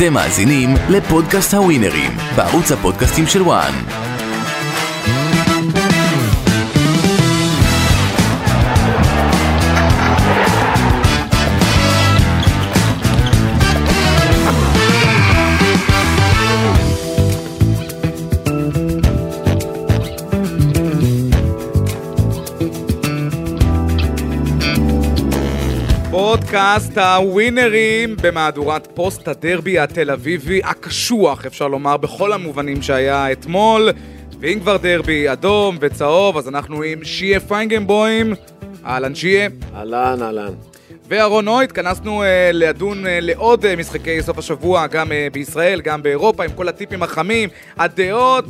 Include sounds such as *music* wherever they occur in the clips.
אתם מאזינים לפודקאסט הווינרים, בערוץ הפודקאסטים של וואן. פודקאסט הווינרים במהדורת פוסט הדרבי התל אביבי הקשוח, אפשר לומר, בכל המובנים שהיה אתמול. ואם כבר דרבי אדום וצהוב, אז אנחנו עם שיה פיינגנבוים. אהלן שיה. אהלן, אהלן. ואהרון נוי, התכנסנו uh, לדון uh, לעוד uh, משחקי סוף השבוע, גם uh, בישראל, גם באירופה, עם כל הטיפים החמים, הדעות,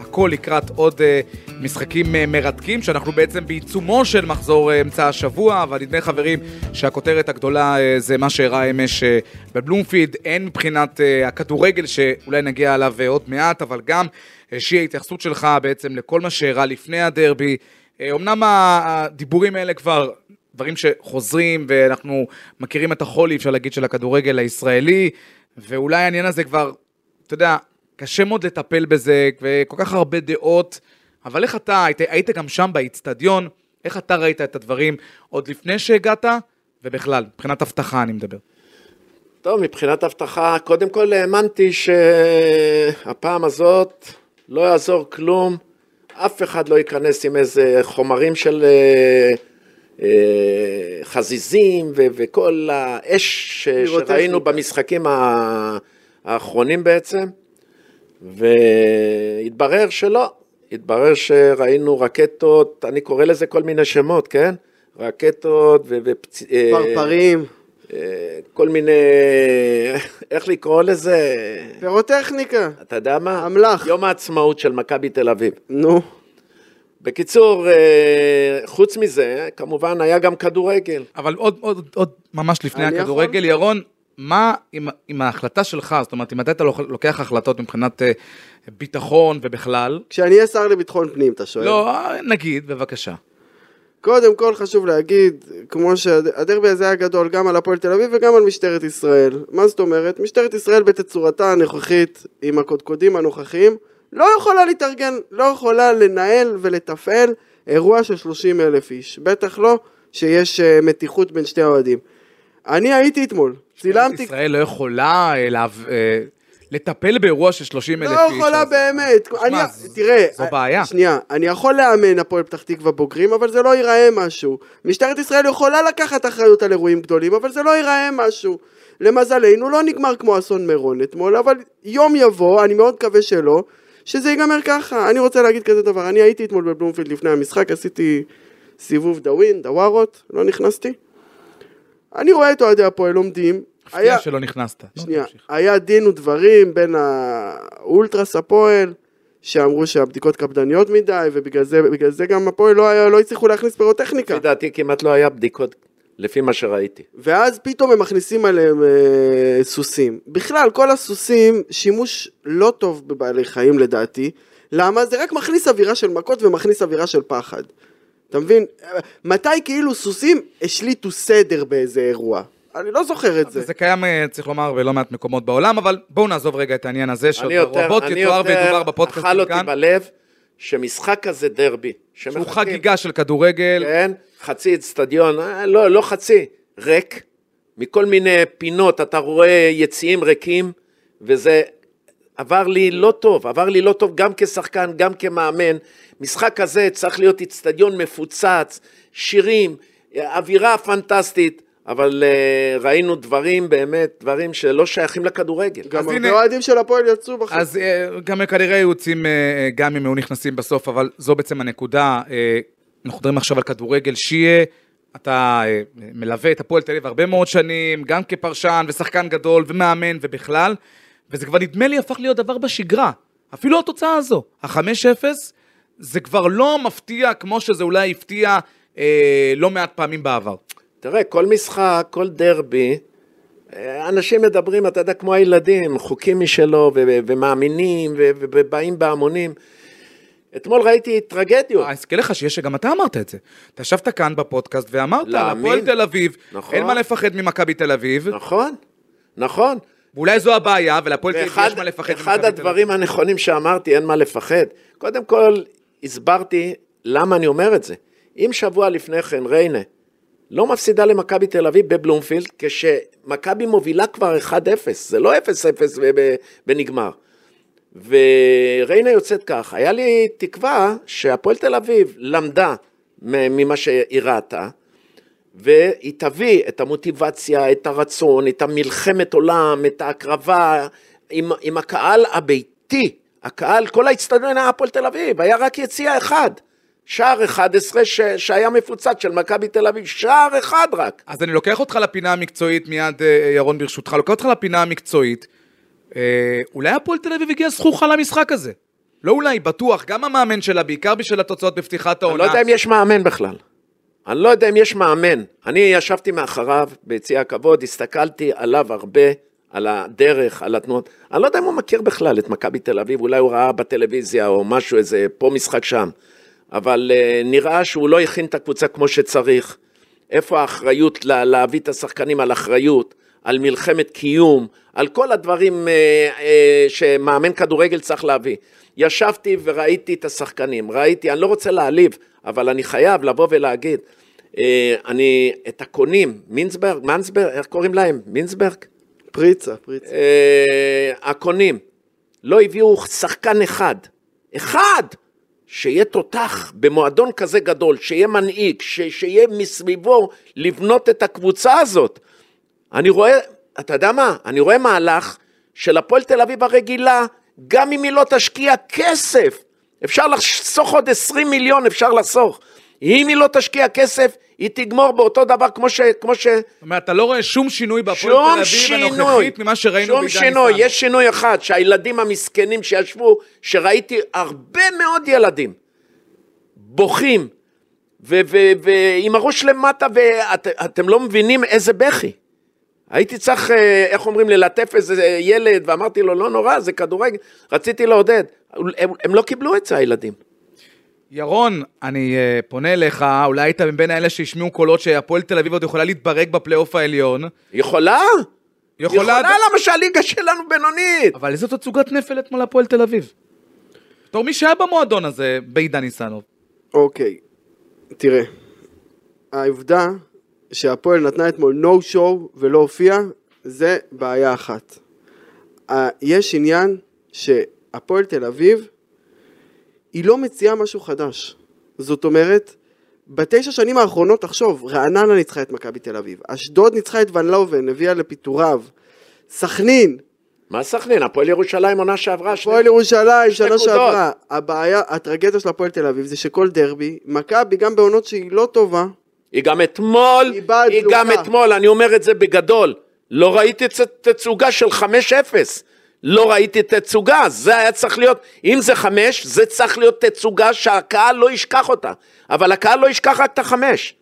הכל לקראת עוד uh, משחקים uh, מרתקים, שאנחנו בעצם בעיצומו של מחזור uh, אמצע השבוע, אבל נדמה חברים שהכותרת הגדולה uh, זה מה שאירע אמש בבלומפיד, הן מבחינת הכדורגל, שאולי נגיע אליו עוד מעט, אבל גם שהיא ההתייחסות שלך בעצם לכל מה שאירע לפני הדרבי. אמנם הדיבורים האלה כבר דברים שחוזרים, ואנחנו מכירים את החולי, אפשר להגיד, של הכדורגל הישראלי, ואולי העניין הזה כבר, אתה יודע, קשה מאוד לטפל בזה, וכל כך הרבה דעות, אבל איך אתה, היית, היית גם שם באיצטדיון, איך אתה ראית את הדברים עוד לפני שהגעת, ובכלל, מבחינת אבטחה אני מדבר. טוב, מבחינת אבטחה, קודם כל האמנתי שהפעם הזאת לא יעזור כלום, אף אחד לא ייכנס עם איזה חומרים של... אה, חזיזים ו- וכל האש ש- שראינו במשחקים האחרונים בעצם, והתברר שלא, התברר שראינו רקטות, אני קורא לזה כל מיני שמות, כן? רקטות ו... ופצ... אה, פרפרים. כל מיני, איך לקרוא לזה? פירוטכניקה. אתה יודע מה? אמל"ח. יום העצמאות של מכבי תל אביב. נו. בקיצור, אה, חוץ מזה, כמובן היה גם כדורגל. אבל עוד, עוד, עוד ממש לפני הכדורגל, יכול? ירון, מה עם, עם ההחלטה שלך, זאת אומרת, אם אתה לוקח החלטות מבחינת אה, ביטחון ובכלל? כשאני אהיה שר לביטחון פנים, אתה שואל. לא, נגיד, בבקשה. קודם כל חשוב להגיד, כמו שהדרבי הזה היה גדול גם על הפועל תל אביב וגם על משטרת ישראל. מה זאת אומרת? משטרת ישראל בתצורתה הנוכחית, עם הקודקודים הנוכחיים, לא יכולה להתארגן, לא יכולה לנהל ולתפעל אירוע של 30 אלף איש. בטח לא שיש uh, מתיחות בין שתי האוהדים. אני הייתי אתמול, צילמתי... ישראל לא יכולה אליו, uh, לטפל באירוע של 30 אלף לא איש. לא יכולה באמת. תראה, זו בעיה. שנייה, אני יכול לאמן הפועל פתח תקווה בוגרים, אבל זה לא ייראה משהו. משטרת ישראל יכולה לקחת אחריות על אירועים גדולים, אבל זה לא ייראה משהו. למזלנו לא נגמר כמו אסון מירון אתמול, אבל יום יבוא, אני מאוד מקווה שלא, שזה ייגמר ככה. אני רוצה להגיד כזה דבר, אני הייתי אתמול בבלומפילד לפני המשחק, עשיתי סיבוב דאווין, דווארות, לא נכנסתי. אני רואה את אוהדי הפועל עומדים. הפתיע שלא נכנסת. שנייה, היה דין ודברים בין האולטרס הפועל, שאמרו שהבדיקות קפדניות מדי, ובגלל זה, זה גם הפועל לא, לא הצליחו להכניס פירוטכניקה. לדעתי כמעט לא היה בדיקות לפי מה שראיתי. ואז פתאום הם מכניסים עליהם אה, סוסים. בכלל, כל הסוסים, שימוש לא טוב בבעלי חיים לדעתי. למה? זה רק מכניס אווירה של מכות ומכניס אווירה של פחד. אתה מבין? מתי כאילו סוסים השליטו סדר באיזה אירוע? אני לא זוכר את זה. זה קיים, אה, צריך לומר, בלא מעט מקומות בעולם, אבל בואו נעזוב רגע את העניין הזה, שרבות יתואר וידובר בפודקאסט כאן. אני יותר, אכל אותי בלב, שמשחק כזה דרבי, שהוא חגיגה של כדורגל, כן, חצי אצטדיון, אה, לא, לא חצי, ריק, מכל מיני פינות אתה רואה יציאים ריקים, וזה עבר לי לא טוב, עבר לי לא טוב גם כשחקן, גם כמאמן. משחק כזה צריך להיות אצטדיון מפוצץ, שירים, אווירה פנטסטית. אבל uh, ראינו דברים, באמת, דברים שלא שייכים לכדורגל. גם הרבה אוהדים של הפועל יצאו בחוץ. אז uh, גם כנראה יוצאים, uh, גם אם היו נכנסים בסוף, אבל זו בעצם הנקודה. Uh, אנחנו מדברים עכשיו על כדורגל, שיהיה, אתה uh, מלווה את הפועל תל אביב הרבה מאוד שנים, גם כפרשן ושחקן גדול ומאמן ובכלל, וזה כבר נדמה לי הפך להיות דבר בשגרה. אפילו התוצאה הזו, ה-5-0, זה כבר לא מפתיע כמו שזה אולי הפתיע אה, לא מעט פעמים בעבר. תראה, כל משחק, כל דרבי, אה, אנשים מדברים, אתה יודע, כמו הילדים, חוקים משלו, ו- ומאמינים, ו- ובאים בהמונים. אתמול ראיתי טרגדיות. אני אזכיר לך שיש שגם אתה אמרת את זה. אתה ישבת כאן בפודקאסט ואמרת, הפועל תל אביב, נכון. אין מה לפחד ממכבי תל אביב. נכון, נכון. ואולי זו הבעיה, ולהפועל תל אביב יש מה לפחד. אחד ממכבי תל אביב. הדברים הנכונים שאמרתי, אין מה לפחד. קודם כל, הסברתי למה אני אומר את זה. אם שבוע לפני כן ריינה לא מפסידה למכבי תל אביב בבלומפילד, כשמכבי מובילה כבר 1-0, זה לא 0-0 ב- ב- ונגמר. וריינה יוצאת כך, היה לי תקווה שהפועל תל אביב למדה ממה שהיא ראתה, והיא תביא את המוטיבציה, את הרצון, את המלחמת עולם, את ההקרבה, עם, עם הקהל הביתי, הקהל, כל האצטדיון הפועל תל אביב, היה רק יציע אחד, שער 11 ש, שהיה מפוצץ של מכבי תל אביב, שער אחד רק. אז אני לוקח אותך לפינה המקצועית מיד, אה, ירון, ברשותך, לוקח אותך לפינה המקצועית. אה, אולי הפועל תל אביב הגיע זכוכה למשחק הזה. לא אולי, בטוח, גם המאמן שלה, בעיקר בשביל התוצאות בפתיחת אני העונה. לא יודע אם יש מאמן בכלל. אני לא יודע אם יש מאמן. אני ישבתי מאחריו ביציע הכבוד, הסתכלתי עליו הרבה, על הדרך, על התנועות. אני לא יודע אם הוא מכיר בכלל את מכבי תל אביב, אולי הוא ראה בטלוויזיה או משהו, איזה פה משחק שם. אבל uh, נראה שהוא לא הכין את הקבוצה כמו שצריך. איפה האחריות לה, להביא את השחקנים על אחריות, על מלחמת קיום, על כל הדברים uh, uh, שמאמן כדורגל צריך להביא. ישבתי וראיתי את השחקנים, ראיתי, אני לא רוצה להעליב, אבל אני חייב לבוא ולהגיד, uh, אני, את הקונים, מינסברג, מנסברג, איך קוראים להם? מינסברג? פריצה, פריצה. אה, הקונים לא הביאו שחקן אחד, אחד, שיהיה תותח במועדון כזה גדול, שיהיה מנהיג, ש, שיהיה מסביבו לבנות את הקבוצה הזאת. אני רואה, אתה יודע מה? אני רואה מהלך של הפועל תל אביב הרגילה, גם אם היא לא תשקיע כסף, אפשר לחסוך עוד 20 מיליון, אפשר לחסוך. אם היא לא תשקיע כסף, היא תגמור באותו דבר כמו ש... כמו ש... זאת אומרת, אתה לא רואה שום שינוי בהפועל שום תל אביב שינוי, הנוכחית ממה שראינו שום בעידן שינוי, ניסן. יש שינוי אחד, שהילדים המסכנים שישבו, שראיתי הרבה מאוד ילדים בוכים, ועם הראש למטה, ואתם לא מבינים איזה בכי. הייתי צריך, אה, איך אומרים, ללטף איזה ילד, ואמרתי לו, לא נורא, זה כדורגל, רציתי לעודד. הם, הם לא קיבלו את זה, הילדים. ירון, אני uh, פונה אליך, אולי היית מבין האלה שהשמיעו קולות שהפועל תל אביב עוד יכולה להתברג בפלייאוף העליון. יכולה? יכולה... יכולה, למה שהליגה שלנו בינונית? אבל איזו תצוגת נפל אתמול הפועל תל אביב. בתור מי שהיה במועדון הזה, בעידן ניסנוב. אוקיי, תראה, העובדה שהפועל נתנה אתמול נו שואו ולא הופיע, זה בעיה אחת. יש עניין שהפועל תל אביב, היא לא מציעה משהו חדש. זאת אומרת, בתשע שנים האחרונות, תחשוב, רעננה ניצחה את מכבי תל אביב, אשדוד ניצחה את ון לובן, הביאה לפיטוריו, סכנין, מה סכנין? הפועל ירושלים עונה שעברה, שני- הפועל ירושלים, שנה נקודות. שעברה. הבעיה, הטרגדיה של הפועל תל אביב זה שכל דרבי, מכבי גם בעונות שהיא לא טובה, היא גם אתמול, היא היא גם. אתמול, אני אומר את זה בגדול, לא ראיתי תצוגה של 5-0, לא ראיתי תצוגה, זה היה צריך להיות, אם זה 5, זה צריך להיות תצוגה שהקהל לא ישכח אותה, אבל הקהל לא ישכח רק את החמש,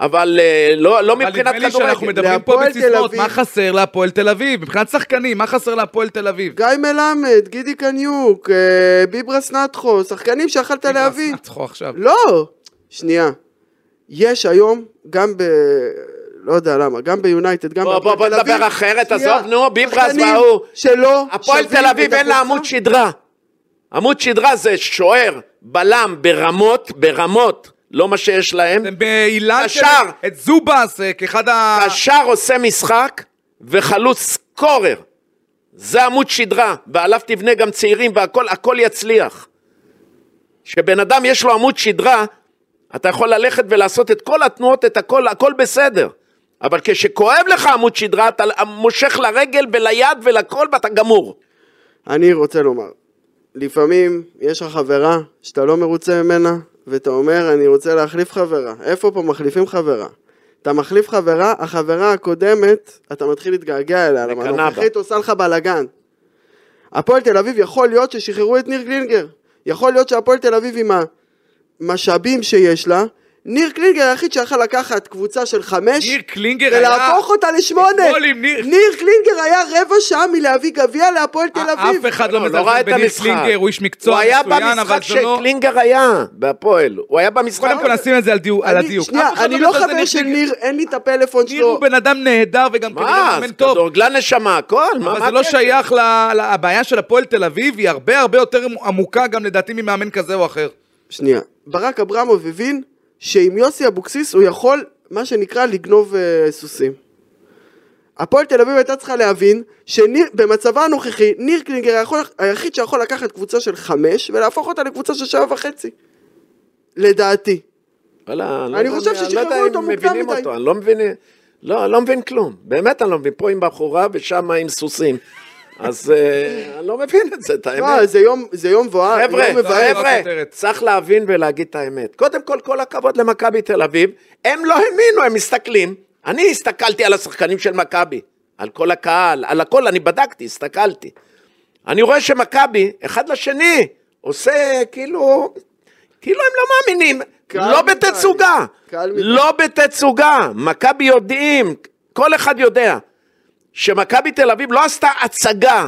אבל אה, לא, לא אבל מבחינת נדמה לי שאנחנו כדורגל. מדברים פה בסיסמאות, מה חסר להפועל תל אביב? מבחינת שחקנים, מה חסר להפועל תל אביב? גיא מלמד, גידי קניוק, אה, ביברס נטחו, שחקנים שיכלת להביא. נצחו עכשיו. לא, שנייה. יש היום, גם ב... לא יודע למה, גם ביונייטד, גם בוא, בהפועל בוא, בוא תל אביב, נדבר אחרת, עזוב, נו, ביברס וההוא. שלא הפועל תל אביב אין לה. עמוד שדרה. עמוד שדרה זה שוער, בלם, ברמות, ברמות, לא מה שיש להם. באילן של... את זובס אה, כאחד ה... קשר עושה משחק וחלוץ סקורר. זה עמוד שדרה, ועליו תבנה גם צעירים והכל הכל יצליח. כשבן אדם יש לו עמוד שדרה, אתה יכול ללכת ולעשות את כל התנועות, את הכל, הכל בסדר. אבל כשכואב לך עמוד שדרה, אתה מושך לרגל וליד ולכל ואתה גמור. אני רוצה לומר, לפעמים יש לך חברה שאתה לא מרוצה ממנה, ואתה אומר, אני רוצה להחליף חברה. איפה פה מחליפים חברה? אתה מחליף חברה, החברה הקודמת, אתה מתחיל להתגעגע אליה, למה. הנוכחית עושה לך בלאגן. הפועל תל אביב יכול להיות ששחררו את ניר גלינגר. יכול להיות שהפועל תל אביב עם המשאבים שיש לה, ניר קלינגר היחיד שיכל לקחת קבוצה של חמש, ניר קלינגר היה... ולהפוך אותה לשמונה. ניר- ניר קלינגר היה רבע שעה מלהביא גביע להפועל תל אביב. אף אחד לא לא, לא ראה מזלזל בניר המשחק. קלינגר, הוא איש מקצוע הוא היה מצוין, אבל במשחק זה לא... שקלינגר היה בהפועל. הוא היה במשחק. קודם כל נשים את זה על דיוק. על אני- הדיוק. שנייה, אני לא מזלזל חבר של. ניר, אין לי את הפלאפון ניר שלו. הוא בן אדם נהדר וגם כנראה מה, מאמן טוב. כדורגלן נשמה, הכל, מה אבל מה זה לא? שייך ל- ל- הבעיה של הפועל תל אביב, היא הרבה הרבה יותר עמוקה גם לדעתי ממאמן כזה או אחר. שנייה, ברק אברמוב הבין שעם יוסי אבוקסיס הוא יכול, מה שנקרא, לגנוב אה, סוסים. הפועל תל אביב הייתה צריכה להבין שבמצבה הנוכחי, ניר קלינגר היכול, היחיד שיכול לקחת קבוצה של חמש ולהפוך אותה לקבוצה של שבע וחצי. לדעתי. וואלה, לא אני יודע חושב ששחררו לא יודע אותו מוקדם מדי. אותו, אני לא מבין, לא, אני לא מבין כלום. באמת אני לא מבין. פה עם בחורה ושם עם סוסים. אז אה, אני לא מבין את זה, את האמת. לא, זה יום, זה יום מבואר, חבר'ה, הכותרת. צריך להבין ולהגיד את האמת. קודם כל, כל הכבוד למכבי תל אביב. הם לא האמינו, הם מסתכלים. אני הסתכלתי על השחקנים של מכבי, על כל הקהל, על הכל, אני בדקתי, הסתכלתי. אני רואה שמכבי, אחד לשני, עושה כאילו, כאילו הם לא מאמינים. לא. בתצוגה. לא בתצוגה. מכבי יודעים, כל אחד יודע, שמכבי תל אביב לא עשתה הצגה,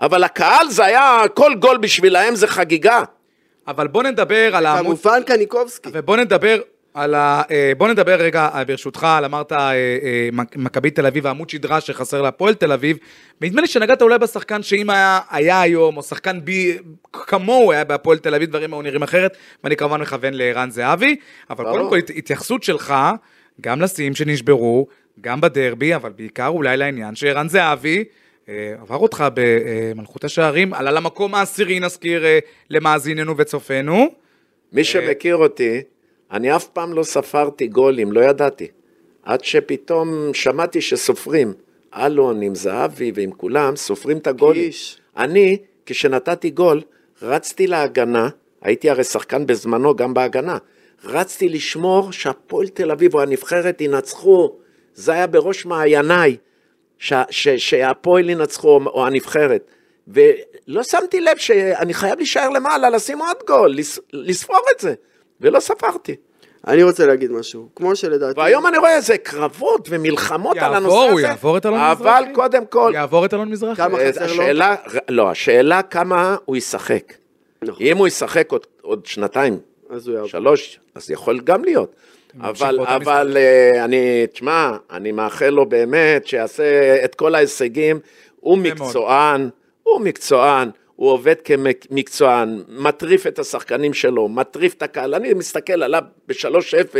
אבל הקהל זה היה, כל גול בשבילהם זה חגיגה. אבל בוא נדבר על העמוד... כמובן קניקובסקי. ובוא נדבר על ה... אה, בוא נדבר רגע, אה, ברשותך, על אמרת אה, מכ- מכבי תל אביב, העמוד שדרה שחסר להפועל תל אביב. נדמה לי שנגעת אולי בשחקן שאם היה, היה היום, או שחקן בי, כמוהו היה בהפועל תל אביב, דברים היו נראים אחרת, ואני כמובן מכוון לערן זהבי. אבל ברור. קודם כל, הת- התייחסות שלך, גם לשיאים שנשברו, גם בדרבי, אבל בעיקר אולי לעניין שערן זהבי... אה, עבר אותך במלכות השערים, עלה למקום העשירי, נזכיר אה, למאזיננו וצופינו. מי שמכיר אותי, אני אף פעם לא ספרתי גולים, לא ידעתי. עד שפתאום שמעתי שסופרים. אלון עם זהבי ועם כולם, סופרים את הגולים. קיש. אני, כשנתתי גול, רצתי להגנה, הייתי הרי שחקן בזמנו גם בהגנה, רצתי לשמור שהפועל תל אביב או הנבחרת ינצחו. זה היה בראש מעייניי, שהפועל ינצחו או- הנבחרת. ולא שמתי לב שאני חייב להישאר למעלה, לשים עוד גול, לס- לספור את זה, ולא ספרתי. אני רוצה להגיד משהו. כמו שלדעתי... והיום אני רואה איזה קרבות ומלחמות על הנושא הזה. יעבור, הוא יעבור את אלון מזרחי. אבל קודם כל, יעבור את אלון מזרחי. כמה אה, חסר לו? השאלה, לא, השאלה כמה הוא ישחק. נכון. אם הוא ישחק עוד, עוד שנתיים, אז הוא יעבור. שלוש, אז יכול גם להיות. אבל, אבל אה, אני, תשמע, אני מאחל לו באמת שיעשה את כל ההישגים. הוא. מקצוען, הוא מקצוען, הוא עובד כמקצוען, מטריף את השחקנים שלו, מטריף את הקהל. אני מסתכל עליו ב-3-0,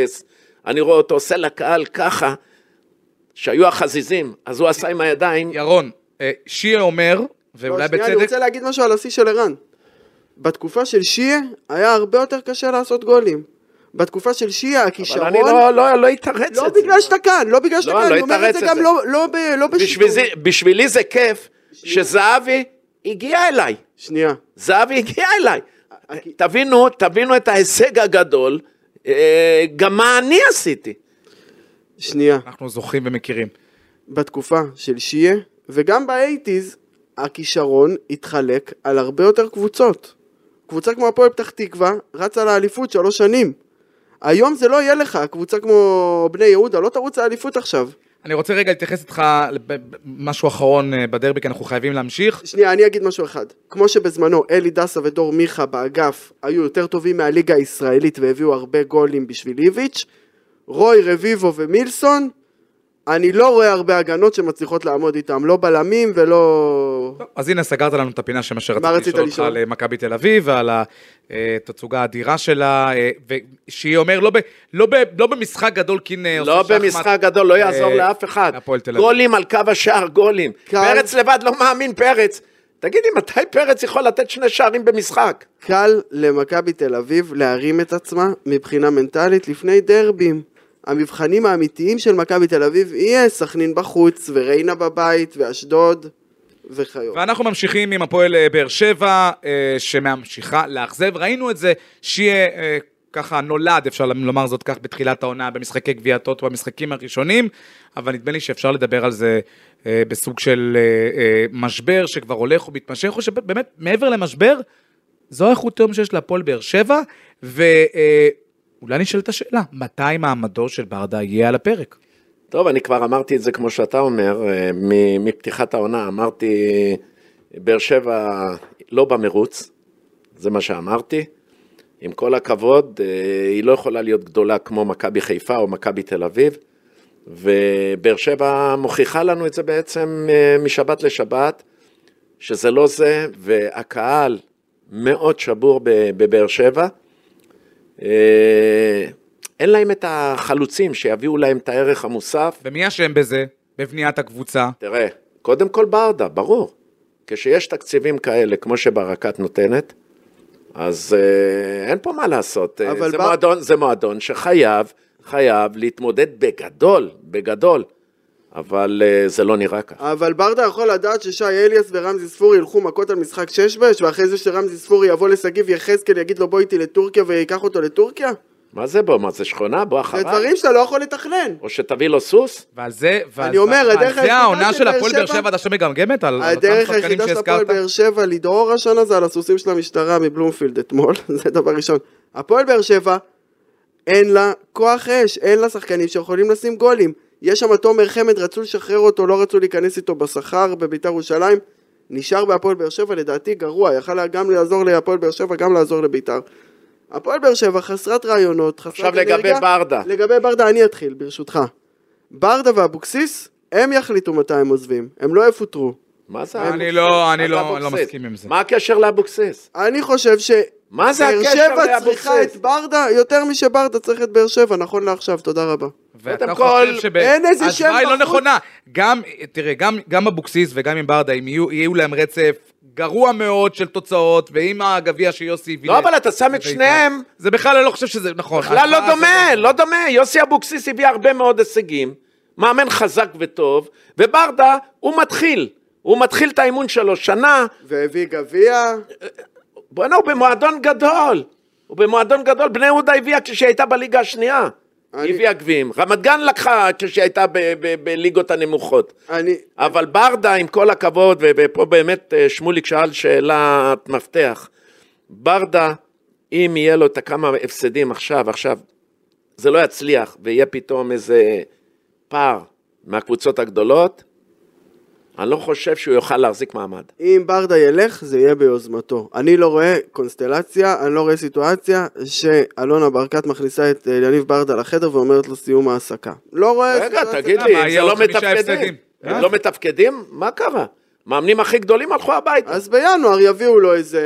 אני רואה אותו עושה לקהל ככה, שהיו החזיזים, אז הוא עשה עם הידיים, ירון, אה, שיה אומר, לא, ואולי שנייה, אני בצדק, רוצה להגיד משהו על השיא של ערן. בתקופה של שיה היה הרבה יותר קשה לעשות גולים. בתקופה של שיה אבל הכישרון... אני לא, לא, לא אתרץ לא את זה. בגלל שאתה כאן, לא בגלל שאתה לא, כאן, לא אני אומר את זה גם. לא, לא, ב, לא בשידור. בשבילי זה כיף שזהבי הגיע אליי. שנייה. זהבי הגיע אליי. הכי- תבינו, תבינו את ההישג הגדול, אה, גם מה אני עשיתי. שנייה. אנחנו זוכרים ומכירים. בתקופה של שיה, וגם באייטיז, הכישרון התחלק על הרבה יותר קבוצות. קבוצה כמו הפועל פתח תקווה רצה לאליפות שלוש שנים. היום זה לא יהיה לך, קבוצה כמו בני יהודה לא תרוץ לאליפות עכשיו. אני רוצה רגע להתייחס איתך למשהו אחרון אה, בדרבי, כי אנחנו חייבים להמשיך. שנייה, אני אגיד משהו אחד. כמו שבזמנו אלי דסה ודור מיכה באגף היו יותר טובים מהליגה הישראלית והביאו הרבה גולים בשביל איביץ', רוי רביבו ומילסון, אני לא רואה הרבה הגנות שמצליחות לעמוד איתם, לא בלמים ולא... טוב, אז הנה סגרת לנו את הפינה שמה מה שרציתי רצית לשאול אותך? על אה, מכבי תל אביב ועל התצוגה האדירה שלה, אה, ושהיא אומר לא, ב, לא, ב, לא במשחק גדול קין אה, לא עושה במשחק גדול, לא יעזור אה, לאף אחד. להפועל תל אביב. גולים על קו השער, גולים. קל. פרץ לבד לא מאמין, פרץ. תגידי, מתי פרץ יכול לתת שני שערים במשחק? קל למכבי תל אביב להרים את עצמה מבחינה מנטלית לפני דרבים. המבחנים האמיתיים של מכבי תל אביב יהיה סכנין בחוץ, וריינה בבית, ואשדוד, וכיום. ואנחנו ממשיכים עם הפועל אה, באר שבע, אה, שממשיכה לאכזב. ראינו את זה, שיהיה אה, ככה נולד, אפשר לומר זאת כך, בתחילת העונה, במשחקי גביע הטוטו, במשחקים הראשונים, אבל נדמה לי שאפשר לדבר על זה אה, בסוג של אה, אה, משבר שכבר הולך ומתמשך, או שבאמת, מעבר למשבר, זו האיכות היום שיש להפועל באר שבע, אולי נשאלת השאלה, מתי מעמדו של ברדה יהיה על הפרק? טוב, אני כבר אמרתי את זה כמו שאתה אומר, אה, מפתיחת העונה, אמרתי, באר שבע לא במרוץ, זה מה שאמרתי. עם כל הכבוד, אה, היא לא יכולה להיות גדולה כמו מכבי חיפה או מכבי תל אביב, ובאר שבע מוכיחה לנו את זה בעצם אה, משבת לשבת, שזה לא זה, והקהל מאוד שבור בבאר שבע. אה, אין להם את החלוצים שיביאו להם את הערך המוסף. ומי אשם בזה? בבניית הקבוצה? תראה, קודם כל ברדה, ברור. כשיש תקציבים כאלה, כמו שברקת נותנת, אז אה, אין פה מה לעשות. אבל זה, בר- מועדון, זה מועדון שחייב, חייב להתמודד בגדול, בגדול. אבל אה, זה לא נראה ככה. אבל ברדה יכול לדעת ששי אליאס ורמזי ספורי ילכו מכות על משחק שש בש, ואחרי זה שרמזי ספורי יבוא לשגיב יחזקאל, יגיד לו בוא איתי לטורקיה וייקח אותו לטורקיה? מה זה בוא, מה זה שכונה? בוא זה אחריי. דברים שאתה לא יכול לתכנן. או שתביא לו סוס? ועל זה, ועל, זה העונה של הפועל באר שבע- עד עכשיו מגמגמת על הדרך היחידה של הפועל? באר שבע לדהור השנה זה על הסוסים של המשטרה מבלומפילד אתמול, *laughs* זה דבר ראשון. הפועל באר שבע, אין לה כוח אש, אין לה שחקנים שיכולים לשים גולים. יש שם תומר חמד, רצו לשחרר אותו, לא רצו להיכנס איתו בשכר בביתר ירושלים. נשאר בהפועל באר שבע, לדעתי גרוע, יכל גם לעזור להפועל באר שבע, גם לעזור לביתר. הפועל באר שבע חסרת רעיונות, חסרת עכשיו לגבי אנרגיה. ברדה. לגבי ברדה אני אתחיל, ברשותך. ברדה ואבוקסיס, הם יחליטו מתי הם עוזבים, הם לא יפוטרו. מה זה אני? לא- אני לא- לא? מסכים עם זה. מה הקשר לאבוקסיס? אני חושב ש... מה זה באר הקשר שבע לאבוקסיס? צריכה את ברדה יותר משברדה צריך את באר שבע, נכון לעכשיו, תודה רבה. ואתה חושב אין איזה שם שההשוואה היא לא. נכונה. גם, תראה, גם, גם אבוקסיס וגם עם ברדה, אם יהיו, יהיו להם רצף גרוע מאוד של תוצאות, ועם הגביע שיוסי הביא... לא, אבל אתה שם את לבית"ר. שניהם, זה בכלל, אני לא חושב שזה נכון. בכלל לא דומה, הזאת- לא דומה. יוסי אבוקסיס הביא הרבה מאוד הישגים, מאמן חזק וטוב, וברדה, הוא מתחיל. הוא מתחיל את האימון שלו שנה, והביא גביע, בוא'נה, הוא במועדון גדול. הוא במועדון גדול, בני יהודה הביאה כשהיא הייתה בליגה השנייה. אני- הביאה גביעים. רמת גן לקחה כשהיא הייתה בליגות הנמוכות. אני... אבל ברדה, עם כל הכבוד, ופה באמת אה, שמוליק שאל שאלת מפתח. ברדה, אם יהיה לו את הכמה הפסדים עכשיו, עכשיו, זה לא יצליח, ויהיה פתאום איזה פער מהקבוצות הגדולות, אני לא חושב שהוא יוכל להחזיק מעמד. אם ברדה ילך, זה יהיה ביוזמתו. אני לא רואה קונסטלציה, אני לא רואה סיטואציה שאלונה ברקת מכניסה את אה, יניב ברדה לחדר ואומרת לו סיום העסקה. לא רואה רגע, תגיד? לי, זה לא מתפקדים? הם אה? לא מתפקדים? מה קרה? מאמנים הכי גדולים הלכו הביתה. אז בינואר יביאו לו איזה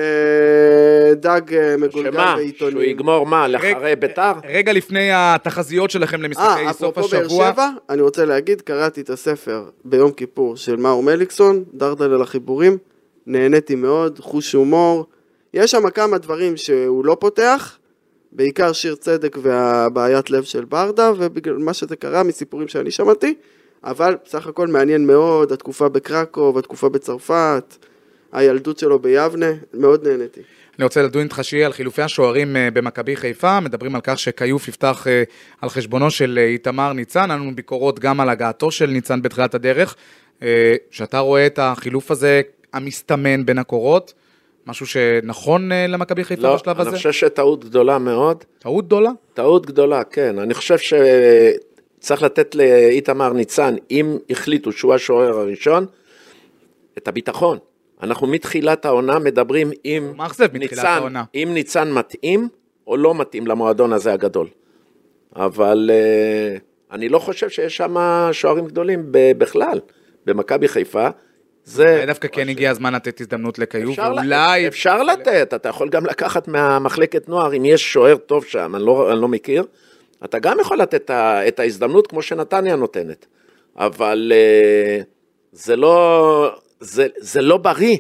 דג אה, מגולגל שמה? בעיתונים. שהוא יגמור מה? רגע- לאחרי ביתר? רגע לפני התחזיות שלכם למשחקי אה, סוף אפרופו באר השבוע. שבע, אני רוצה להגיד, קראתי את הספר ביום כיפור של מאור מליקסון, דרדל על החיבורים, נהניתי מאוד, חוש הומור, יש שם כמה דברים שהוא לא פותח, בעיקר שיר צדק והבעיית לב של ברדה, ובגלל מה שזה קרה מסיפורים שאני שמעתי, אבל בסך הכל מעניין מאוד, התקופה בקרקוב, התקופה בצרפת, הילדות שלו ביבנה, מאוד נהניתי. אני רוצה לדון איתך שיהיה על חילופי השוערים אה, במכבי חיפה, מדברים על כך שכיוף יפתח אה, על חשבונו של אה, איתמר ניצן, היה לנו ביקורות גם על הגעתו של ניצן בתחילת הדרך, שאתה רואה את החילוף הזה המסתמן בין הקורות, משהו שנכון למכבי חיפה לא, בשלב אני הזה? חושב שטעות גדולה מאוד. טעות גדולה? טעות גדולה, כן. אני חושב שצריך לתת לאיתמר ניצן, אם החליטו שהוא השוער הראשון, את הביטחון. אנחנו מתחילת העונה מדברים אם ניצן. אם ניצן מתאים או לא מתאים למועדון הזה הגדול. אבל אה, אני לא חושב שיש שם שוערים גדולים בכלל. במכבי חיפה, זה... אולי דווקא כן הגיע הזמן לתת הזדמנות לכיוף, אפשר, ואולי... אפשר לתת, אתה יכול גם לקחת מהמחלקת נוער, אם יש שוער טוב שם, אני לא, אני לא מכיר, אתה גם יכול לתת את ההזדמנות כמו שנתניה נותנת. אבל אה, זה לא, זה, זה לא בריא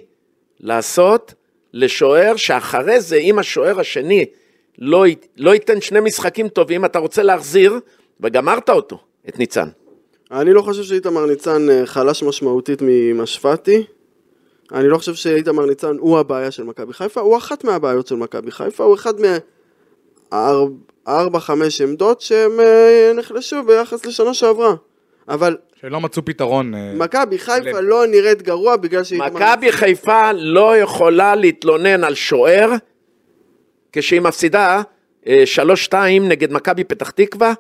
לעשות לשוער שאחרי זה, אם השוער השני לא, לא ייתן שני משחקים טובים, אתה רוצה להחזיר, וגמרת אותו, את ניצן. אני לא חושב שאיתמר ניצן אה, חלש משמעותית ממשפטי. אני לא חושב שאיתמר ניצן הוא הבעיה של מכבי חיפה, הוא אחת מהבעיות של מכבי חיפה, הוא אחד מארבע, חמש עמדות שהם אה, נחלשו ביחס לשנה שעברה. אבל שלא מצאו פתרון. אה, מכבי חיפה לב. לא נראית גרוע בגלל שאיתמר... מכבי חיפה לא יכולה להתלונן על שוער כשהיא מפסידה אה, 3-2 נגד מכבי פתח תקווה,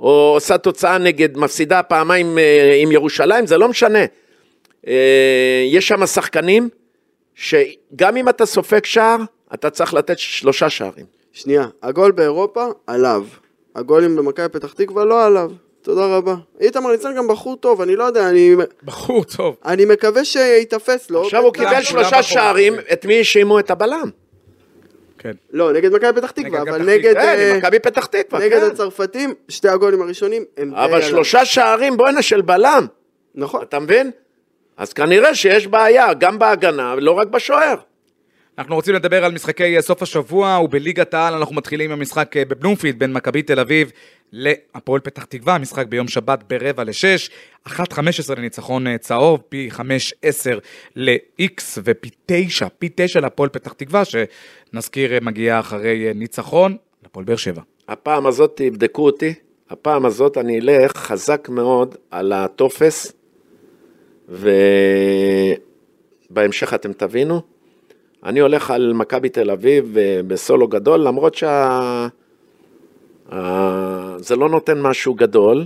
או עושה תוצאה נגד, מפסידה פעמיים אה, עם ירושלים, זה לא משנה. אה, יש שם שחקנים שגם אם אתה סופג שער, אתה צריך לתת שלושה שערים. שנייה, הגול באירופה עליו. הגולים במכבי פתח תקווה לא עליו. תודה רבה. איתמר ניצן גם בחור טוב, אני לא יודע, אני, בחור טוב. אני מקווה שייתפס לו. עכשיו הוא קיבל שלושה. שערים, את מי האשימו את הבלם? כן. לא, נגד מכבי פתח תקווה, אבל נגד... כן, אה, מכבי פתח תקווה, נגד כן. הצרפתים, שתי הגולים הראשונים הם אבל. שלושה שערים, בואנה, של בלם, נכון. אתה מבין? אז כנראה שיש בעיה, גם בהגנה, לא רק בשוער. אנחנו רוצים לדבר על משחקי אה, סוף השבוע, ובליגת העל אנחנו מתחילים עם המשחק אה, בבלומפילד בין מכבי תל אביב להפועל פתח תקווה, המשחק ביום שבת ברבע לשש, 1.15 לניצחון אה, צהוב, פי 5.10 ל-X ופי 9, פי 9 להפועל פתח תקווה, שנזכיר מגיעה אחרי ניצחון להפועל באר שבע. הפעם הזאת תבדקו אותי, הפעם הזאת אני אלך חזק מאוד על הטופס, ובהמשך אתם תבינו. אני הולך על מכבי תל אביב אה, בסולו גדול, למרות שה... ה- זה לא נותן משהו גדול,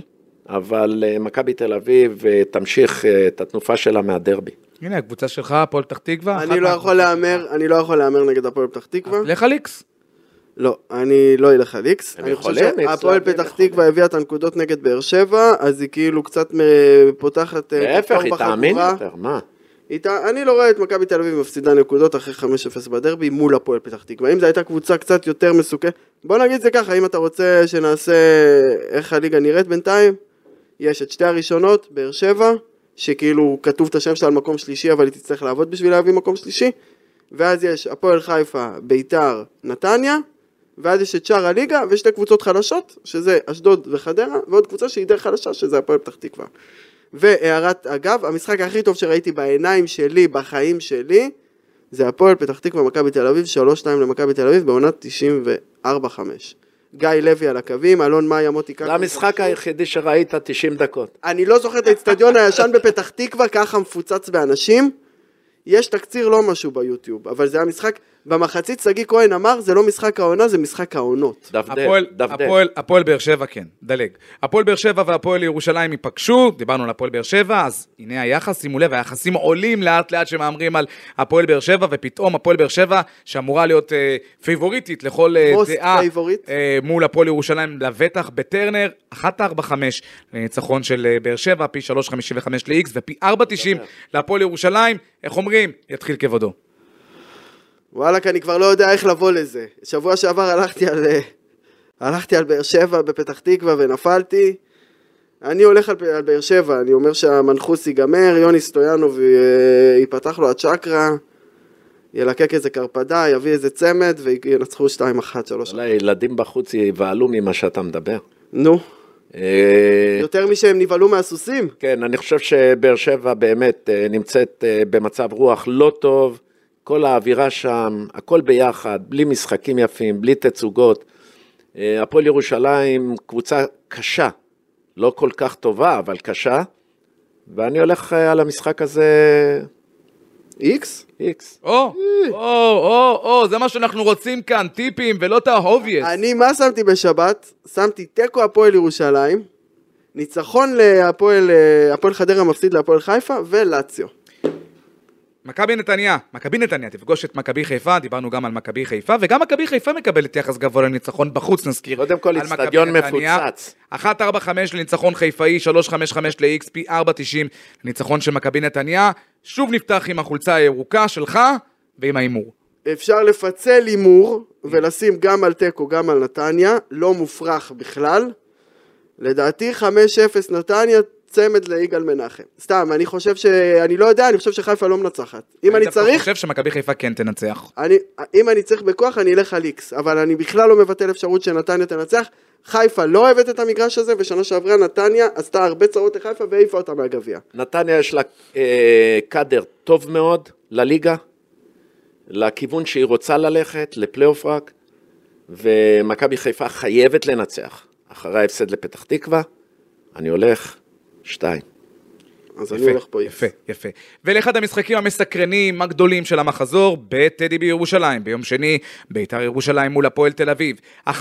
אבל אה, מכבי תל אביב אה, תמשיך אה, את התנופה שלה מהדרבי. הנה, הקבוצה שלך, הפועל פתח תקווה. אני לא יכול להמר, אני לא יכול להמר נגד הפועל פתח תקווה. לך על X. לא, אני לא אלך על איקס. אני חושב איקס שהפועל פתח. תקווה הביאה את הנקודות נגד באר שבע, אז היא כאילו קצת מ- פותחת... אה, להפך, היא תאמין. יותר, מה? ת- אני לא רואה את מכבי תל אביב מפסידה נקודות אחרי 5-0 בדרבי מול הפועל פתח תקווה. אם זו הייתה קבוצה קצת יותר מסוכנת, בוא נגיד זה ככה, אם אתה רוצה שנעשה איך הליגה נראית בינתיים, יש את שתי הראשונות, באר שבע, שכאילו כתוב את השם שלה על מקום שלישי, אבל היא תצטרך לעבוד בשביל להביא מקום שלישי, ואז יש הפועל חיפה, ביתר, נתניה, ואז יש את שאר הליגה, ושתי קבוצות חלשות, שזה אשדוד וחדרה, ועוד קבוצה שהיא די חלשה, שזה הפועל פתח תקווה. והערת אגב, המשחק הכי טוב שראיתי בעיניים שלי, בחיים שלי, זה הפועל פתח תקווה, מכבי תל אביב, 3-2 למכבי תל אביב, בעונת 94-5. גיא לוי על הקווים, אלון מאיה, מוטי קקו. זה המשחק היחידי שראית 90 דקות. אני לא זוכר את האצטדיון הישן בפתח תקווה, ככה מפוצץ באנשים. יש תקציר לא משהו ביוטיוב, אבל זה היה משחק, במחצית שגיא כהן אמר, זה לא משחק העונה, זה משחק העונות. דפדף, הפועל, דפדף. הפועל, באר שבע, כן, דלג. הפועל באר שבע והפועל ירושלים ייפגשו, דיברנו על הפועל באר שבע, אז הנה היחס, שימו לב, היחסים עולים לאט לאט שמהמרים על הפועל באר שבע, ופתאום הפועל באר שבע, שאמורה להיות אה, פייבוריטית לכל אה, דעה, favorite. אה, מול הפועל ירושלים, לבטח בטרנר, 1.45 לניצחון של אה, באר שבע, פי 3.55 ל-X ופי 4.90 להפועל ירושלים, איך אומרים? יתחיל כבודו. וואלכ, אני כבר לא יודע איך לבוא לזה. שבוע שעבר הלכתי על, אה, הלכתי על באר שבע בפתח תקווה ונפלתי. אני הולך על, על באר שבע, אני אומר שהמנחוס ייגמר, יוני סטויאנוב אה, ייפתח לו הצ'קרה, ילקק איזה קרפדה, יביא איזה צמד וינצחו 2-1, 3 אולי ילדים בחוץ יבהלו ממה שאתה מדבר. נו, אה, יותר משהם נבהלו מהסוסים. כן, אני חושב שבאר שבע באמת נמצאת במצב רוח לא טוב, כל האווירה שם, הכל ביחד, בלי משחקים יפים, בלי תצוגות. אה, הפועל ירושלים קבוצה קשה, לא כל כך טובה, אבל קשה, ואני הולך אה, על המשחק הזה איקס? איקס. או, או, או, או, זה מה שאנחנו רוצים כאן, טיפים ולא את ה-obvious. אני, מה שמתי בשבת? שמתי תיקו הפועל ירושלים, ניצחון להפועל אה, הפועל חדרה מפסיד להפועל חיפה ולציו. מכבי נתניה, מכבי נתניה תפגוש את מכבי חיפה, דיברנו גם על מכבי חיפה, וגם מכבי חיפה מקבלת יחס גבוה לניצחון בחוץ, נזכיר. קודם כל, אצטדיון. מפוצץ. 1.45 לניצחון חיפאי, 3.55 ל-XP, 4.90 לניצחון של מכבי נתניה. שוב נפתח עם החולצה הירוקה שלך ועם ההימור. אפשר לפצל הימור ולשים גם על תיקו, גם על נתניה, לא מופרך בכלל. לדעתי 5-0 נתניה, צמד ליגאל מנחם. סתם, אני חושב ש... אני לא יודע, אני חושב שחיפה לא מנצחת. אם אני דווקא צריך, חושב שמכבי חיפה כן תנצח. אני, אם אני צריך בכוח, אני אלך על איקס, אבל אני בכלל לא מבטל אפשרות שנתניה תנצח. חיפה לא אוהבת את המגרש הזה, ושנה שעברה נתניה עשתה הרבה צרות לחיפה והעיפה אותה מהגביע. נתניה יש לה אה, קאדר טוב מאוד לליגה, לכיוון שהיא רוצה ללכת, לפלייאוף רק, ומכבי חיפה חייבת לנצח. אחרי ההפסד לפתח תקווה, אני הולך שתיים. אז אני הולך פה איקס. יפה, יפה. ולאחד המשחקים המסקרנים הגדולים של המחזור, בטדי בירושלים. ביום שני, ביתר ירושלים מול הפועל תל אביב. 1.85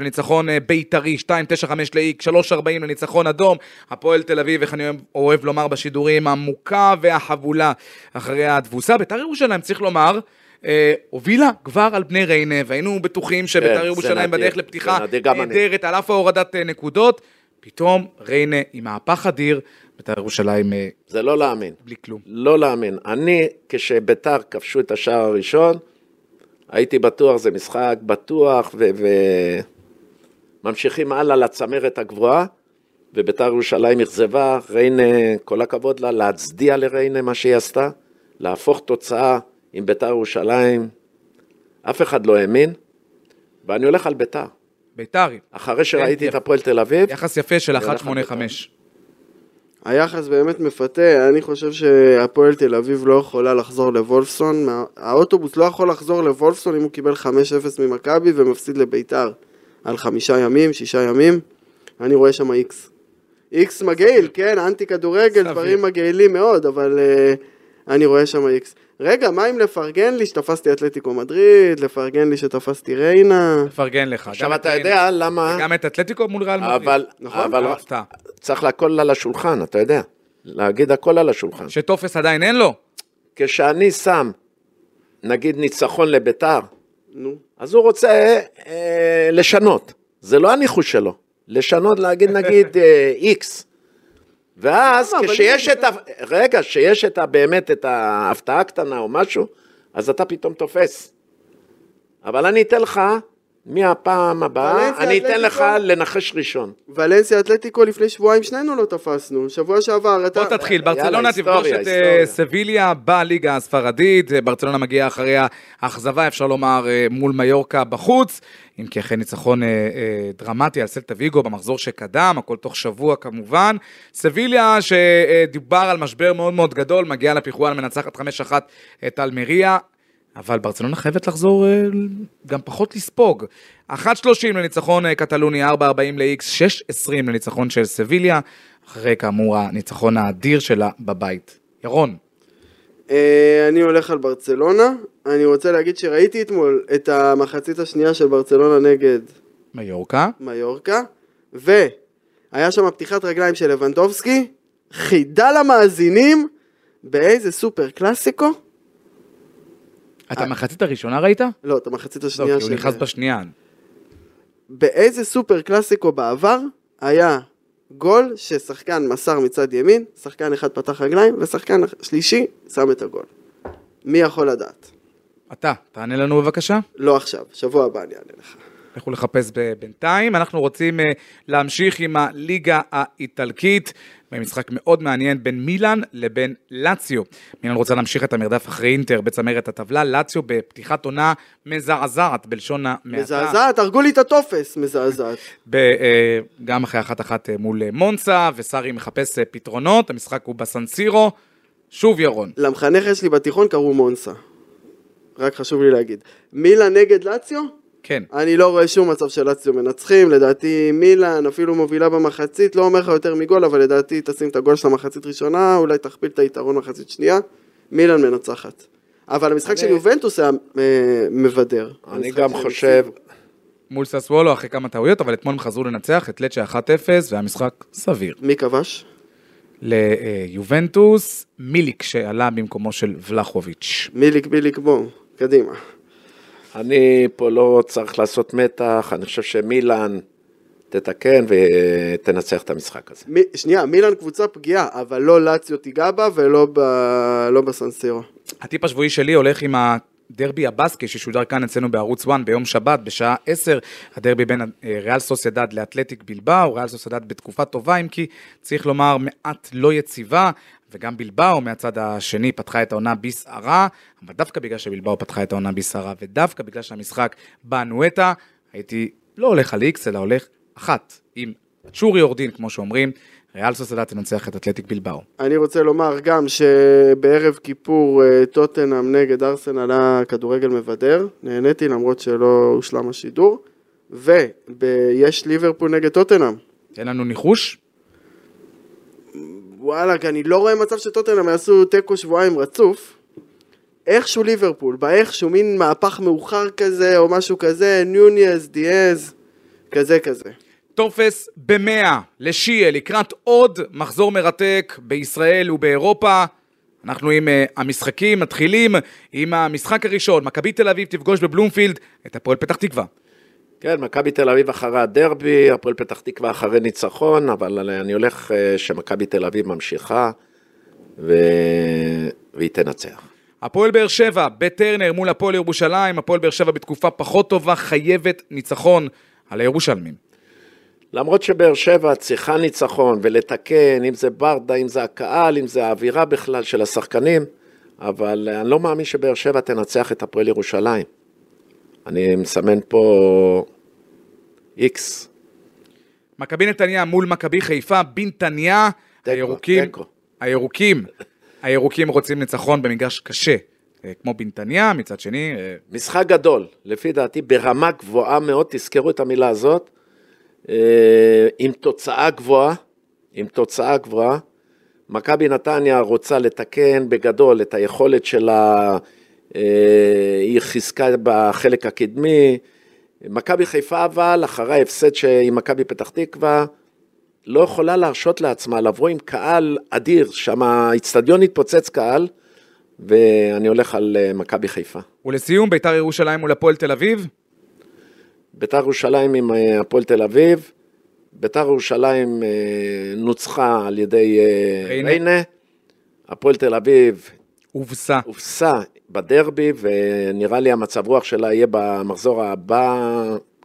לניצחון אה, בית"רי, 2.95 לאיק, 3.40 לניצחון אדום. הפועל תל אביב, איך אני אוהב- לומר בשידורים, המוכה והחבולה אחרי התבוסה. ביתר ירושלים, צריך לומר, אה, הובילה כבר על בני ריינה, והיינו בטוחים שביתר זה ירושלים בדרך לפתיחה. נהדרת, על אף ההורדת אה, נקודות. פתאום ריינה עם מהפך אדיר, ביתר ירושלים אה, זה לא להאמין. בלי כלום. לא להאמין. אני, כשביתר כבשו את השער הראשון, הייתי בטוח, זה משחק בטוח, וממשיכים הלאה לצמרת הגבוהה, וביתר ירושלים אכזבה, ריינה, כל הכבוד לה, להצדיע לריינה מה שהיא עשתה, להפוך תוצאה עם ביתר ירושלים, אף אחד לא האמין, ואני הולך על ביתר. ביתר, אחרי שראיתי כן, את הפועל תל אביב, יחס יפה של אני הולך על 1.85. היחס באמת מפתה, אני חושב שהפועל תל אביב לא יכולה לחזור לוולפסון, האוטובוס לא יכול לחזור לוולפסון אם הוא קיבל 5-0 ממכבי ומפסיד לביתר על חמישה ימים, שישה ימים, אני רואה שם איקס. איקס מגעיל, כן, אנטי כדורגל. דברים מגעילים מאוד, אבל uh, אני רואה שם איקס. רגע, מה אם לפרגן לי שתפסתי אתלטיקו מדריד, לפרגן לי שתפסתי ריינה? מפרגן לך. עכשיו את אתה יודע למה, גם את אתלטיקו מול ריאל מדריד. אבל, נכון? אבל. צריך הכל על השולחן, אתה יודע, להגיד הכל על השולחן. שטופס עדיין אין לו? כשאני שם, נגיד ניצחון לביתר, נו. אז הוא רוצה אה, לשנות. זה לא הניחוש שלו. לשנות, להגיד נגיד אה, איקס. ואז כשיש את ה... רגע, כשיש את ה... באמת את ההפתעה הקטנה או משהו, אז אתה פתאום תופס. אבל אני אתן לך, מהפעם הבאה, אני אתן לך? לנחש ראשון. ולנסיה אתלטיקו לפני שבועיים שנינו לא תפסנו, שבוע שעבר אתה... בוא תתחיל, יאללה, ברצלונה היסטוריה, תפגוש את אה, היסטוריה. סביליה בליגה הספרדית, אה, ברצלונה מגיעה אחרי האכזבה, אפשר לומר, אה, מול מיורקה בחוץ, אם כי אחרי ניצחון דרמטי על סלטה ויגו במחזור שקדם, הכל תוך שבוע כמובן. סביליה שדובר על משבר מאוד מאוד גדול, מגיעה לפיחואן, מנצחת 5-1 את אלמריה. אבל ברצלונה חייבת לחזור אה, גם פחות לספוג. 1.30 לניצחון אה, קטלוני, 4.40 ל-X, 6.20 לניצחון של סביליה, אחרי כאמור הניצחון האדיר שלה בבית. ירון, אה, אני הולך על ברצלונה, אני רוצה להגיד שראיתי אתמול את המחצית השנייה של ברצלונה נגד מיורקה, מיורקה, והיה שם פתיחת רגליים של לבנדובסקי, חידה למאזינים באיזה סופר קלאסיקו, את המחצית הראשונה ראית? לא, את המחצית לא, השנייה כי הוא נכנס בשנייה. באיזה סופר קלאסיקו בעבר היה גול ששחקן מסר מצד ימין, שחקן אחד פתח רגליים, ושחקן שלישי שם את הגול. מי יכול לדעת? אתה, תענה לנו בבקשה. לא עכשיו, שבוע הבא אני אענה לך. לכו לחפש בינתיים. אנחנו רוצים אה, להמשיך עם הליגה האיטלקית, במשחק מאוד מעניין בין מילאן לבין לאציו. מילאן רוצה להמשיך את המרדף אחרי אינטר בצמרת הטבלה, לאציו בפתיחת עונה מזעזעת בלשון המעטה. מזעזעת, הרגו לי את הטופס, מזעזעת. *laughs* אה, גם אחרי אחת אחת אה, מול אה, מונסה, וסארי מחפש פתרונות, המשחק הוא בסנסירו. שוב ירון. למחנכת שלי בתיכון קראו מונסה. רק חשוב לי להגיד. מילאן נגד לאציו? כן. אני לא רואה שום מצב של לאציו מנצחים, לדעתי מילאן אפילו מובילה במחצית, לא אומר לך יותר מגול, אבל לדעתי תשים את הגול של המחצית ראשונה, אולי תכפיל את היתרון מחצית שנייה, מילאן מנצחת. אבל המשחק של אני- יובנטוס היה אה, מבדר. אני גם חושב. מול ססוולו אחרי כמה טעויות, אבל אתמול הם חזרו לנצח את לצ'ה 1-0, והמשחק סביר. מי כבש? ליובנטוס, מיליק שעלה במקומו של ולחוביץ'. מיליק ביליק בוא, קדימה. אני פה לא צריך לעשות מתח, אני חושב שמילאן תתקן ותנצח את המשחק הזה. מי, שנייה, מילאן קבוצה פגיעה, אבל לא לאציו תיגע בה ולא ב, לא בסנסירו. הטיפ השבועי שלי הולך עם הדרבי הבסקי ששודר כאן אצלנו בערוץ 1 ביום שבת בשעה 10, הדרבי בין אה, ריאל סוסיידד לאתלטיק בלבאו, ריאל סוסיידד בתקופה טובה אם כי צריך לומר מעט לא יציבה, וגם בלבאו מהצד השני פתחה את העונה בסערה, אבל דווקא בגלל שבלבאו פתחה את העונה בסערה ודווקא בגלל שהמשחק באנואטה, הייתי לא הולך על איקס אלא הולך אחת עם צ'ורי יורדין כמו שאומרים, ריאל סוסיידד תנצח את אתלטיק בלבאו. אני רוצה לומר גם שבערב כיפור אה, טוטנאם נגד ארסנל היה כדורגל מבדר, נהניתי למרות שלא הושלם השידור, ויש ליברפול נגד טוטנאם. תן לנו ניחוש. וואלכ, אני לא רואה מצב שטוטנאם יעשו תיקו שבועיים רצוף. איכשהו ליברפול, באיכשהו, מין מהפך מאוחר כזה, או משהו כזה, ניוניאז, דיאז, כזה כזה. טופס במאה לשיעה לקראת עוד מחזור מרתק בישראל ובאירופה. אנחנו עם uh, המשחקים, מתחילים עם המשחק הראשון, מכבי תל אביב תפגוש בבלומפילד את הפועל פתח תקווה. כן, מכבי תל אביב אחרי הדרבי, הפועל פתח תקווה אחרי ניצחון, אבל אני הולך אה, שמכבי תל אביב ממשיכה ו... והיא תנצח. הפועל באר שבע בטרנר מול הפועל ירושלים, הפועל באר שבע בתקופה פחות טובה, חייבת ניצחון על הירושלמים. למרות שבאר שבע צריכה ניצחון ולתקן, אם זה ברדה, אם זה הקהל, אם זה האווירה בכלל של השחקנים, אבל אני לא מאמין שבאר שבע תנצח את הפועל ירושלים. אני מסמן פה איקס. מכבי נתניה מול מכבי חיפה, בנתניה, הירוקים. הירוקים, *laughs* הירוקים רוצים ניצחון במגרש קשה, אה, כמו בנתניה, מצד שני, אה, משחק גדול, לפי דעתי ברמה גבוהה מאוד, תזכרו את המילה הזאת, אה, עם תוצאה גבוהה, עם תוצאה גבוהה. מכבי נתניה רוצה לתקן בגדול את היכולת שלה, היא חיזקה בחלק הקדמי. מכבי חיפה אבל, אחרי ההפסד עם מכבי פתח תקווה, לא יכולה להרשות לעצמה לבוא עם קהל אדיר, שם האיצטדיון התפוצץ קהל, ואני הולך על אה, מכבי חיפה. ולסיום, ביתר ירושלים מול הפועל תל אביב, ביתר ירושלים עם אה, הפועל תל אביב, ביתר ירושלים אה, נוצחה על ידי. ריינה, הפועל תל אביב הובסה. הופסה בדרבי, ונראה לי המצב רוח שלה יהיה במחזור הבא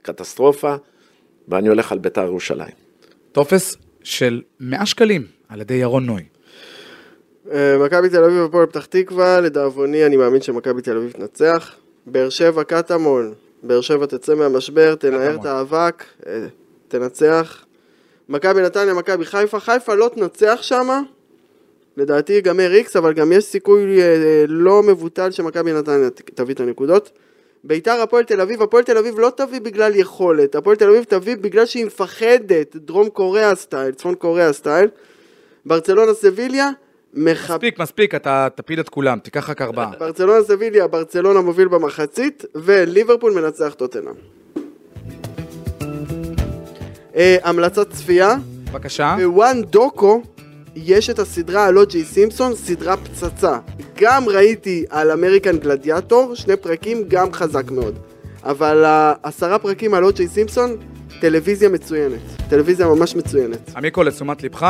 קטסטרופה, ואני הולך על ביתר ירושלים. טופס של 100 שקלים על ידי ירון נוי. אה, מכבי תל אביב הפועל פתח תקווה, לדאבוני אני מאמין שמכבי תל אביב תנצח. באר שבע קטמון, באר שבע תצא מהמשבר, תנער. את האבק, אה, תנצח. מכבי נתניה, מכבי חיפה, חיפה לא תנצח שמה, לדעתי ייגמר איקס, אבל גם יש סיכוי אה, לא מבוטל שמכבי נתניה תביא את הנקודות. ביתר הפועל תל אביב, הפועל תל אביב לא תביא בגלל יכולת, הפועל תל אביב תביא בגלל שהיא מפחדת, דרום קוריאה style, צפון קוריאה style. ברצלונה סביליה, מחב... מספיק, מספיק, אתה תפיל את כולם, תיקח רק ארבעה. ברצלונה סביליה, ברצלונה מוביל במחצית, וליברפול מנצח טוטנאם. אה, המלצת צפייה, בבקשה. בוואן דוקו יש את הסדרה על או.ג'יי סימפסון, סדרה פצצה. גם ראיתי על אמריקן גלדיאטור, שני פרקים, גם חזק מאוד. אבל העשרה פרקים על או.ג'יי סימפסון, טלוויזיה מצוינת. טלוויזיה ממש מצוינת. עמיקו, לתשומת לבך,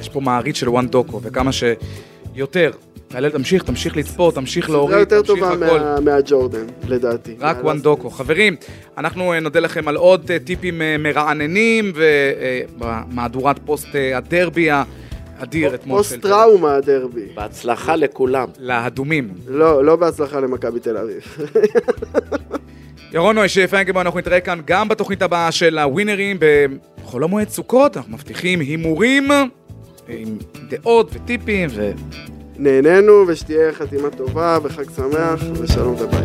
יש פה מעריץ של וואן דוקו, וכמה שיותר. תעלה, תמשיך, תמשיך לצפות, תמשיך סדרה להוריד, יותר תמשיך טובה הכל. מה- מהג'ורדן, לדעתי. רק מה וואן? דוקו. חברים, אנחנו אה, נודה לכם על עוד אה, טיפים אה, מרעננים, ובמהדורת פוסט הדרבי אדיר אתמול. פוסט טראומה הדרבי. בהצלחה לכולם. לאדומים. לא, לא בהצלחה למכבי תל אביב. *laughs* ירון נוישי, שיהיה אנחנו נתראה כאן גם בתוכנית הבאה של הווינרים בחול המועד סוכות, אנחנו מבטיחים הימורים עם דעות וטיפים ו... נהנינו ושתהיה חתימה טובה וחג שמח ושלום וביי.